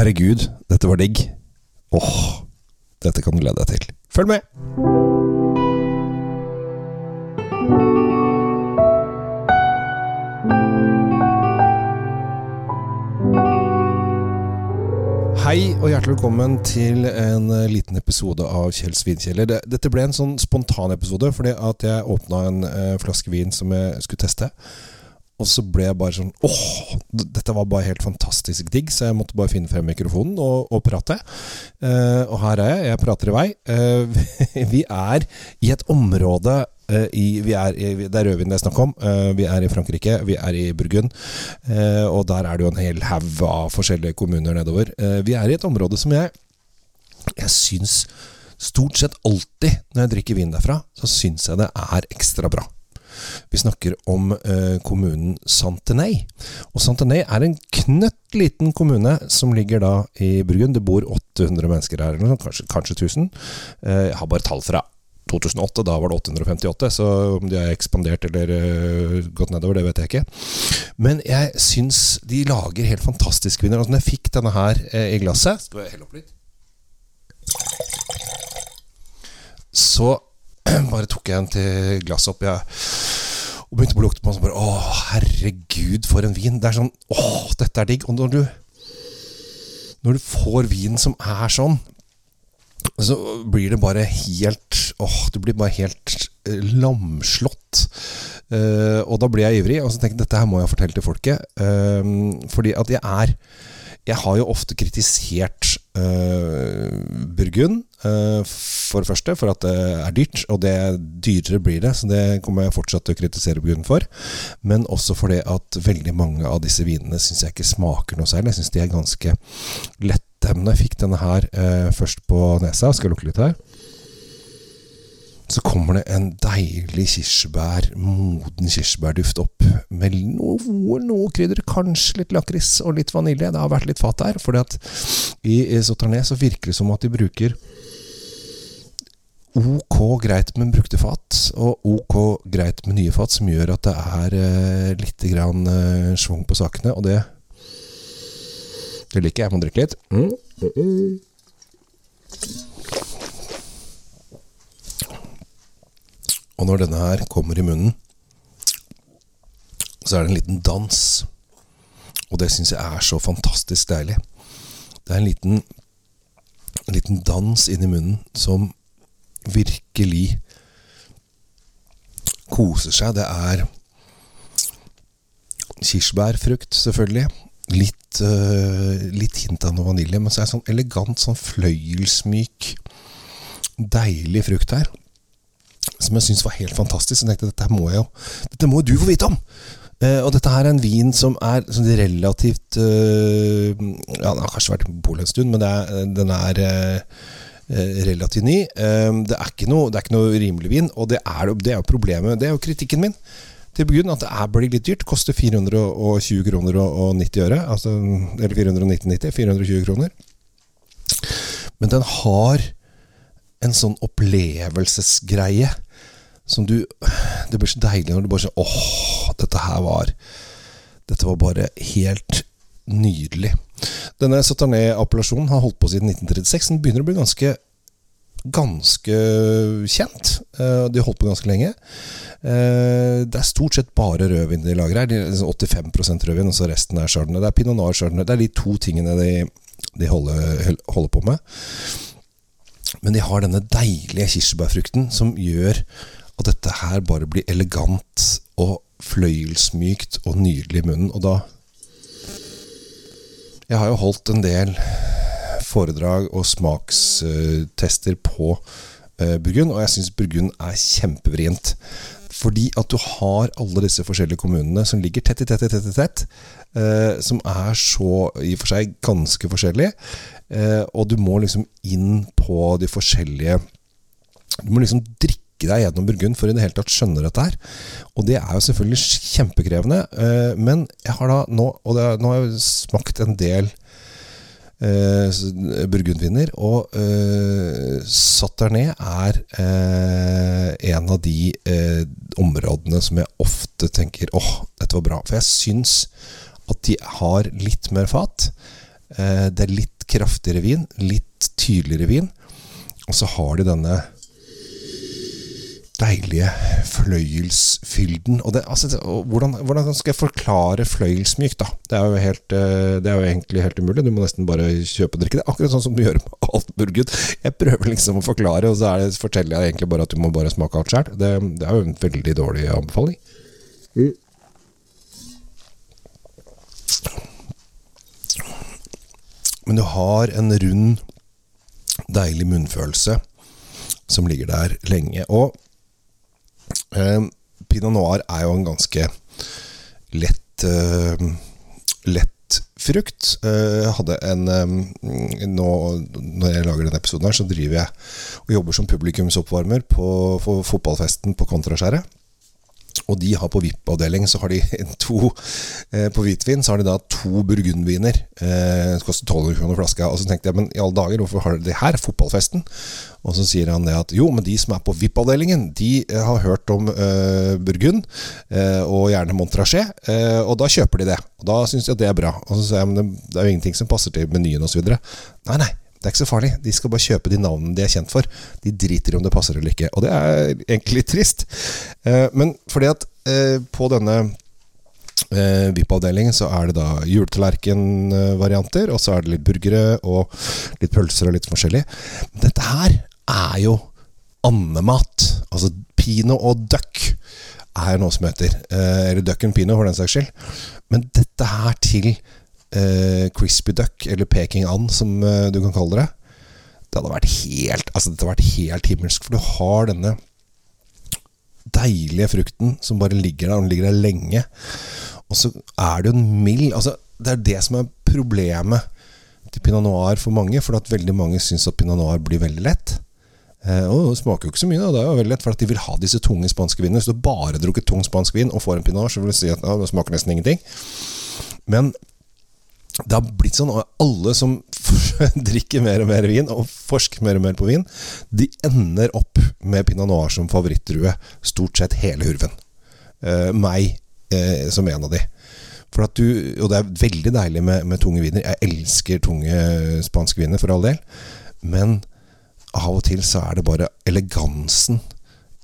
herregud, dette var digg. Åh, dette kan du glede deg til. Følg med! Hei og hjertelig velkommen til en eh, liten episode av Kjell Svinkjeller. Dette ble en sånn spontan episode fordi at jeg åpna en eh, flaske vin som jeg skulle teste. Og så ble jeg bare sånn Åh, dette var bare helt fantastisk digg, så jeg måtte bare finne frem mikrofonen og, og prate. Eh, og her er jeg. Jeg prater i vei. Eh, vi er i et område eh, i, vi er i, Det er rødvin det er snakk om. Vi er i Frankrike. Vi er i Burgund. Og der er det jo en hel haug av forskjellige kommuner nedover. Vi er i et område som jeg Jeg syns stort sett alltid når jeg drikker vin derfra, så syns jeg det er ekstra bra. Vi snakker om eh, kommunen Santenay. Og Santenay er en knøtt liten kommune som ligger da i Burgund. Det bor 800 mennesker her, kanskje, kanskje 1000. Eh, jeg har bare tall fra 2008, da var det 858, så om de har ekspandert eller uh, gått nedover, det vet jeg ikke. Men jeg syns de lager helt fantastiske viner. Altså, når jeg fikk denne her eh, i glasset Skal jeg helle opp litt? Så bare tok jeg en til glasset oppi ja. og begynte å lukte på den. Så bare, Å, herregud, for en vin. Det er sånn Å, dette er digg. Og når du Når du får vin som er sånn, så blir det bare helt Åh, du blir bare helt eh, lamslått. Uh, og da blir jeg ivrig, og så tenker jeg dette her må jeg fortelle til folket. Uh, fordi at jeg er Jeg har jo ofte kritisert uh, Burgund, uh, for det første, for at det er dyrt. Og det dyrere blir det, så det kommer jeg fortsatt til å kritisere Burgund for. Men også fordi at veldig mange av disse vinene syns jeg ikke smaker noe særlig. Jeg syns de er ganske lette. Men jeg fikk denne her uh, først på nesa, skal jeg lukke litt her. Så kommer det en deilig kirsebær, moden kirsebærduft opp med noe, noe krydder. Kanskje litt lakris og litt vanilje. Det har vært litt fat der. fordi at i Sauternes så virker det som at de bruker ok greit med brukte fat, og ok greit med nye fat, som gjør at det er eh, litt grann eh, schwung på sakene. Og det det liker jeg. Jeg må drikke litt. Mm. Mm -mm. Og når denne her kommer i munnen, så er det en liten dans. Og det syns jeg er så fantastisk deilig. Det er en liten, en liten dans inni munnen som virkelig koser seg. Det er kirsebærfrukt, selvfølgelig. Litt, uh, litt hint av noe vanilje, men så er det sånn elegant, sånn fløyelsmyk, deilig frukt her. Som jeg syntes var helt fantastisk. Jeg tenkte dette må jeg jo Dette må du få vite om! Eh, og dette her er en vin som er sånn relativt øh, Ja, den har kanskje vært på polet en stund, men er, den er øh, relativt ny. Eh, det, er ikke noe, det er ikke noe rimelig vin, og det er, det er jo problemet. Det er jo kritikken min til Burgund, at det er blir litt dyrt. Koster 420 kroner og 90 øre. Altså, eller 419,90. 420 kroner. Men den har en sånn opplevelsesgreie som du Det blir så deilig når du bare sier Åh, dette her var Dette var bare helt nydelig. Denne Satarné-appellasjonen har holdt på siden 1936. Den begynner å bli ganske ganske kjent. Eh, De har holdt på ganske lenge. Eh, Det er stort sett bare rødvin de lager her. De er liksom 85% rødvin, og så resten er chardonnay. Det er pinot noir chardonnay. Det er de to tingene de, de holder, holder på med. Men de har denne deilige kirsebærfrukten som gjør at dette her bare blir elegant og fløyelsmykt og nydelig i munnen. Og da Jeg har jo holdt en del foredrag og smakstester på eh, Burgund, og jeg syns Burgund er kjempevrient. Fordi at du har alle disse forskjellige kommunene som ligger tett i tett i tett, i tett eh, som er så i og for seg ganske forskjellige. Eh, og du må liksom inn på de forskjellige Du må liksom drikke deg gjennom Burgund for i det hele tatt skjønne dette her. Og det er jo selvfølgelig kjempekrevende. Eh, men jeg har da nå Og det, nå har jeg smakt en del eh, burgundviner, og eh, Sauternay er eh, en av de eh, områdene som jeg ofte tenker åh, dette var bra. For jeg syns at de har litt mer fat. Eh, det er litt kraftigere vin, litt tydeligere vin. Og så har de denne deilige fløyelsfylden. Og det, altså, hvordan, hvordan, skal jeg forklare fløyelsmyk, da? Det er, jo helt, eh, det er jo egentlig helt umulig. Du må nesten bare kjøpe og drikke det. Akkurat sånn som du gjør med alt burgund. Jeg prøver liksom å forklare, og så det, forteller jeg egentlig bare at du må bare smake alt sjøl. Det, det, er jo en veldig dårlig anbefaling. Men du har en rund, deilig munnfølelse som ligger der lenge. Og pinot noir er jo en ganske lett, eh, lett frukt. Eh, jeg hadde en eh, nå, Når jeg lager denne episoden, her så driver jeg og jobber som publikumsoppvarmer på, på fotballfesten på Kontraskjæret. Og de har på VIP-avdeling så har de to eh, På hvitvin så har de da to burgundviner. Eh, det koster 1200 kroner flaska. Og så tenkte jeg, men i alle dager, hvorfor har de det her? Fotballfesten? Og så sier han det at jo, men de som er på VIP-avdelingen, de eh, har hørt om eh, Burgund, eh, og gjerne Montrachet, eh, og da kjøper de det. Og da syns de at det er bra. Og så sier jeg, men det er jo ingenting som passer til menyen osv. Nei, nei. Det er ikke så farlig. De skal bare kjøpe de navnene de er kjent for. De driter i om det passer eller ikke. Og det er egentlig trist. Eh, men fordi at eh, på denne eh, VIP-avdelingen så er det da juletallerkenvarianter, og så er det litt burgere og litt pølser og litt forskjellig. Men dette her er jo andemat. Altså pino og duck er noe som heter. Eller duck and pino, for den saks skyld. Men dette her til eh, crispy duck, eller peking and, som eh, du kan kalle det. Det hadde vært helt Altså, det hadde vært helt himmelsk, for du har denne deilige frukten som bare ligger der, og den ligger der lenge. Og så er det jo en mild Altså, det er det som er problemet til pinot noir for mange, for at veldig mange syns at pinot noir blir veldig lett. Eh, og det smaker jo ikke så mye, da. det er jo veldig lett, for at de vil ha disse tunge spanske vinene. Hvis du bare drukket tung spansk vin og får en pinot, så vil du si at ja, det smaker nesten ingenting. Men det har blitt sånn at alle som drikker mer og mer vin, og forsker mer og mer på vin, de ender opp med pinot noir som favorittdrue stort sett hele hurven. Eh, meg eh, som en av de. For at du, og det er veldig deilig med, med tunge viner. Jeg elsker tunge spanske viner, for all del. Men av og til så er det bare elegansen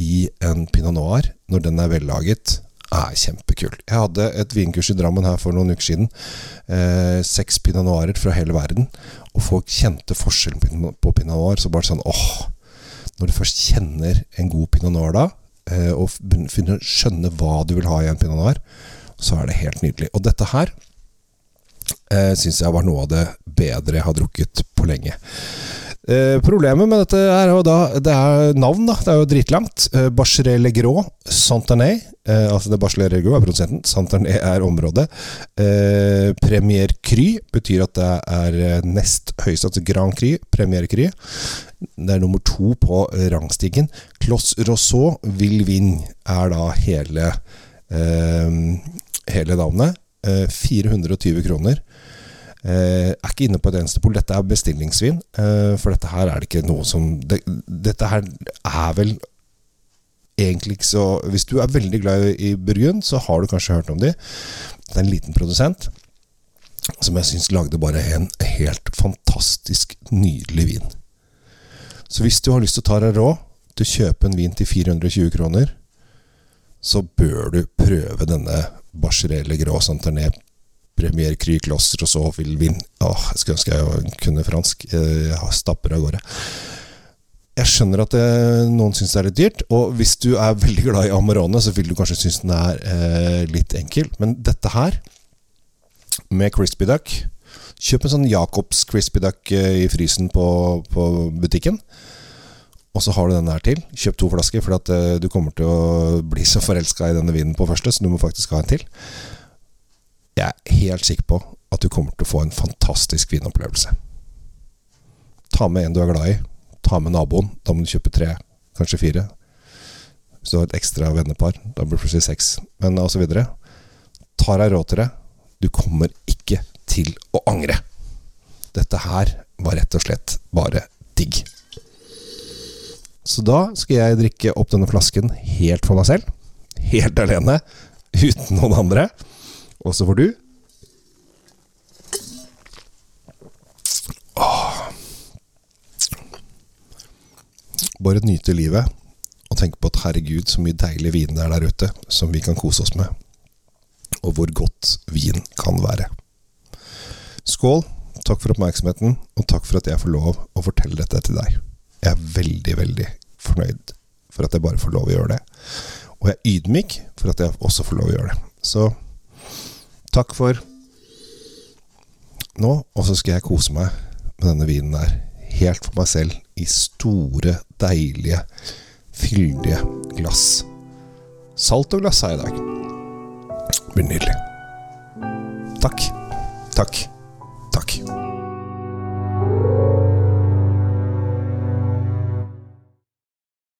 i en pinot noir, når den er vellaget, er kjempekul. Jeg hadde et vinkurs i Drammen her for noen uker siden. Eh, seks pinot noirer fra hele verden. Og folk kjente forskjellen på pinot noir. Så bare sånn åh Når du først kjenner en god pinot noir da, eh, og finner skjønner hva du vil ha i en pinot noir, så er det helt nydelig. Og dette her eh, syns jeg var noe av det bedre jeg har drukket på lenge. Eh, problemet med dette er jo da Det er navn, da. Det er jo dritlangt. Eh, Le Gros, Santanay. Eh, altså det Bachelé Gros er produsenten. Santanay er området. Eh, Premier Cry betyr at det er eh, nest høyeste, altså Grand Cry. Premier Cry. Det er nummer to på rangstigen. Kloss Rousseau Villevin er da hele, hele navnet. 420 kroner. Eh, er ikke inne på et eneste pol. Dette er bestillingsvin. Eh, for dette her er det ikke noe som det, Dette her er vel egentlig ikke så Hvis du er veldig glad i Burgund, så har du kanskje hørt om de. Det er en liten produsent som jeg syns lagde bare en helt fantastisk nydelig vin. Så hvis du har lyst til å ta deg råd til å kjøpe en vin til 420 kroner, så bør du prøve denne Barcerelle Gros Santernet Premier Cry Closter, og så vil vin Åh, jeg skulle ønske jeg kunne fransk. Jeg stapper av gårde. Jeg skjønner at det, noen syns det er litt dyrt, og hvis du er veldig glad i Amarone, så vil du kanskje synes den er eh, litt enkel, men dette her, med crispy duck Kjøp en sånn Jacobs crispy duck eh, i frysen på, på butikken. Og så har du den her til. Kjøp to flasker, for at, du kommer til å bli så forelska i denne vinen på første, så du må faktisk ha en til. Jeg er helt sikker på at du kommer til å få en fantastisk vinopplevelse. Ta med en du er glad i. Ta med naboen. Da må du kjøpe tre, kanskje fire. Hvis du har et ekstra vennepar, da blir det plutselig seks. Men videre. Ta deg råd til det. Du kommer ikke til å angre. Dette her var rett og slett bare digg. Så da skal jeg drikke opp denne flasken helt for meg selv. Helt alene. Uten noen andre. Og så får du. Åh. Bare nyte livet og tenke på at herregud, så mye deilig vin det er der ute som vi kan kose oss med. Og hvor godt vin kan være. Skål. Takk for oppmerksomheten, og takk for at jeg får lov å fortelle dette til deg. Jeg er veldig, veldig fornøyd for at jeg bare får lov å gjøre det. Og jeg er ydmyk for at jeg også får lov å gjøre det. Så takk for nå, og så skal jeg kose meg med denne vinen der. Helt for meg selv, i store, deilige, fyldige glass. Salt og glass her i dag. Det blir nydelig. Takk. Takk. Takk.